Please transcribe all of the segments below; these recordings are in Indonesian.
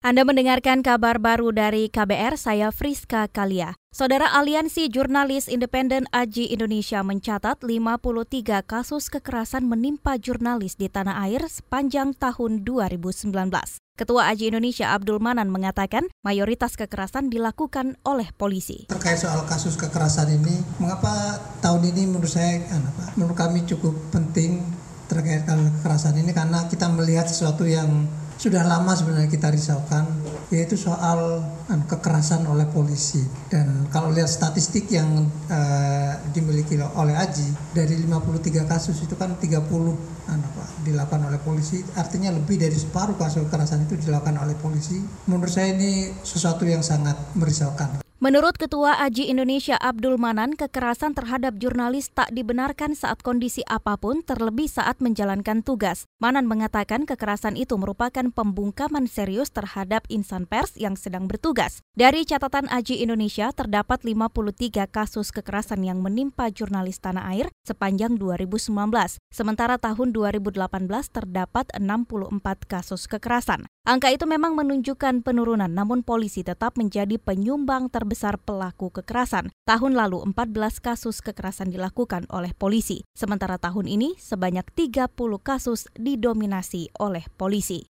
Anda mendengarkan kabar baru dari KBR, saya Friska Kalia. Saudara Aliansi Jurnalis Independen Aji Indonesia mencatat 53 kasus kekerasan menimpa jurnalis di tanah air sepanjang tahun 2019. Ketua Aji Indonesia Abdul Manan mengatakan mayoritas kekerasan dilakukan oleh polisi. Terkait soal kasus kekerasan ini, mengapa tahun ini menurut saya, menurut kami cukup penting terkait kekerasan ini karena kita melihat sesuatu yang sudah lama sebenarnya kita risaukan yaitu soal um, kekerasan oleh polisi. Dan kalau lihat statistik yang uh, dimiliki oleh Aji dari 53 kasus itu kan 30 apa, dilakukan oleh polisi. Artinya lebih dari separuh kasus kekerasan itu dilakukan oleh polisi. Menurut saya ini sesuatu yang sangat merisaukan Menurut Ketua Aji Indonesia Abdul Manan, kekerasan terhadap jurnalis tak dibenarkan saat kondisi apa pun, terlebih saat menjalankan tugas. Manan mengatakan kekerasan itu merupakan pembungkaman serius terhadap insan pers yang sedang bertugas. Dari catatan Aji Indonesia, terdapat 53 kasus kekerasan yang menimpa jurnalis tanah air sepanjang 2019. Sementara tahun 2018 terdapat 64 kasus kekerasan. Angka itu memang menunjukkan penurunan, namun polisi tetap menjadi penyumbang terbesar pelaku kekerasan. Tahun lalu 14 kasus kekerasan dilakukan oleh polisi, sementara tahun ini sebanyak 30 kasus didominasi oleh polisi.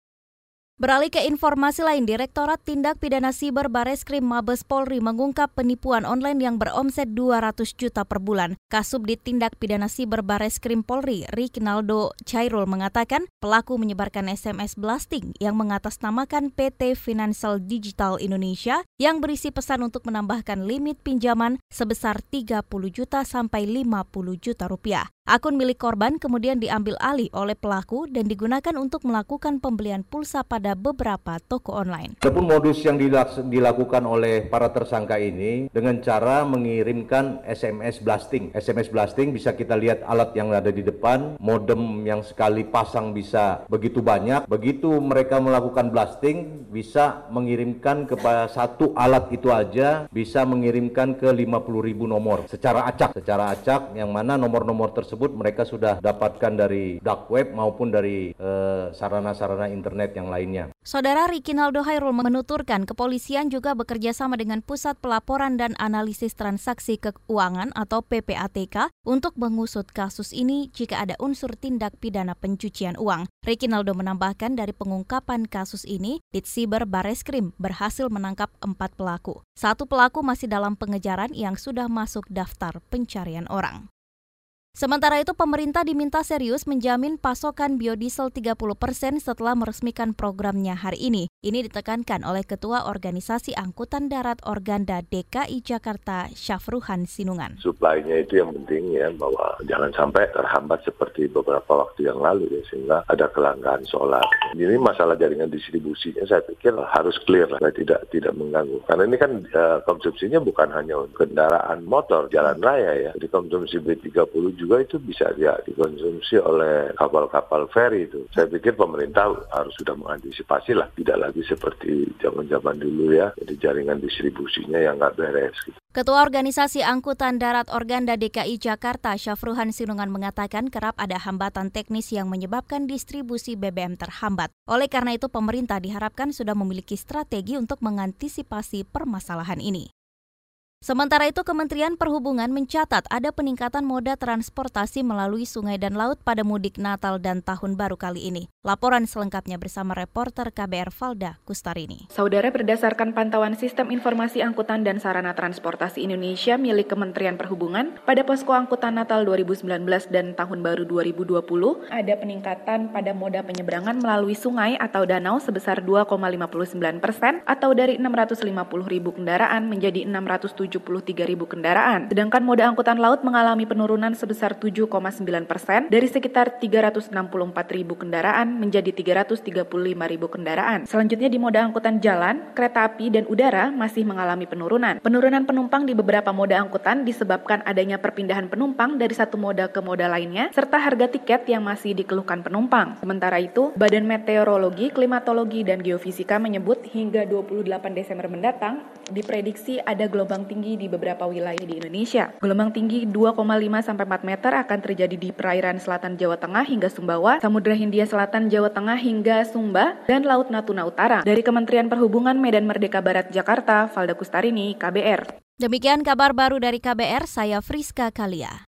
Beralih ke informasi lain, Direktorat Tindak Pidana Siber Bareskrim Mabes Polri mengungkap penipuan online yang beromset 200 juta per bulan. Kasubdit Tindak Pidana Siber Bareskrim Polri, Rikinaldo Chairul mengatakan pelaku menyebarkan SMS blasting yang mengatasnamakan PT Financial Digital Indonesia yang berisi pesan untuk menambahkan limit pinjaman sebesar 30 juta sampai 50 juta rupiah. Akun milik korban kemudian diambil alih oleh pelaku dan digunakan untuk melakukan pembelian pulsa pada beberapa toko online. Adapun modus yang dilakukan oleh para tersangka ini dengan cara mengirimkan SMS blasting. SMS blasting bisa kita lihat alat yang ada di depan, modem yang sekali pasang bisa begitu banyak. Begitu mereka melakukan blasting, bisa mengirimkan kepada satu alat itu aja, bisa mengirimkan ke 50 ribu nomor secara acak. Secara acak yang mana nomor-nomor tersebut tersebut mereka sudah dapatkan dari dark web maupun dari eh, sarana-sarana uh, internet yang lainnya. Saudara Rikinaldo Hairul menuturkan kepolisian juga bekerja sama dengan Pusat Pelaporan dan Analisis Transaksi Keuangan atau PPATK untuk mengusut kasus ini jika ada unsur tindak pidana pencucian uang. Rikinaldo menambahkan dari pengungkapan kasus ini, Ditsiber Bareskrim berhasil menangkap empat pelaku. Satu pelaku masih dalam pengejaran yang sudah masuk daftar pencarian orang. Sementara itu, pemerintah diminta serius menjamin pasokan biodiesel 30 persen setelah meresmikan programnya hari ini. Ini ditekankan oleh Ketua Organisasi Angkutan Darat Organda DKI Jakarta, Syafruhan Sinungan. Suplainya itu yang penting ya, bahwa jangan sampai terhambat seperti beberapa waktu yang lalu ya, sehingga ada kelangkaan solar. Ini masalah jaringan distribusinya saya pikir harus clear lah, tidak tidak mengganggu. Karena ini kan uh, konsumsinya bukan hanya kendaraan motor, jalan raya ya. Jadi konsumsi B30 juga itu bisa ya dikonsumsi oleh kapal-kapal feri itu. Saya pikir pemerintah harus sudah mengantisipasi lah, tidak lagi seperti zaman-zaman dulu ya, jadi jaringan distribusinya yang nggak beres. Gitu. Ketua Organisasi Angkutan Darat Organda DKI Jakarta, Syafruhan Sinungan mengatakan kerap ada hambatan teknis yang menyebabkan distribusi BBM terhambat. Oleh karena itu, pemerintah diharapkan sudah memiliki strategi untuk mengantisipasi permasalahan ini. Sementara itu, Kementerian Perhubungan mencatat ada peningkatan moda transportasi melalui sungai dan laut pada mudik Natal dan Tahun Baru kali ini. Laporan selengkapnya bersama reporter KBR Valda Kustarini. Saudara berdasarkan pantauan Sistem Informasi Angkutan dan Sarana Transportasi Indonesia milik Kementerian Perhubungan, pada posko angkutan Natal 2019 dan Tahun Baru 2020, ada peningkatan pada moda penyeberangan melalui sungai atau danau sebesar 2,59 persen atau dari 650 ribu kendaraan menjadi 607 ribu kendaraan. Sedangkan moda angkutan laut mengalami penurunan sebesar 7,9 persen dari sekitar 364 ribu kendaraan menjadi 335 ribu kendaraan. Selanjutnya di moda angkutan jalan, kereta api, dan udara masih mengalami penurunan. Penurunan penumpang di beberapa moda angkutan disebabkan adanya perpindahan penumpang dari satu moda ke moda lainnya, serta harga tiket yang masih dikeluhkan penumpang. Sementara itu, Badan Meteorologi, Klimatologi, dan Geofisika menyebut hingga 28 Desember mendatang, diprediksi ada gelombang tinggi di beberapa wilayah di Indonesia. Gelombang tinggi 2,5 sampai 4 meter akan terjadi di perairan selatan Jawa Tengah hingga Sumbawa, Samudra Hindia Selatan Jawa Tengah hingga Sumba, dan Laut Natuna Utara. Dari Kementerian Perhubungan Medan Merdeka Barat Jakarta, Valda Kustarini, KBR. Demikian kabar baru dari KBR, saya Friska Kalia.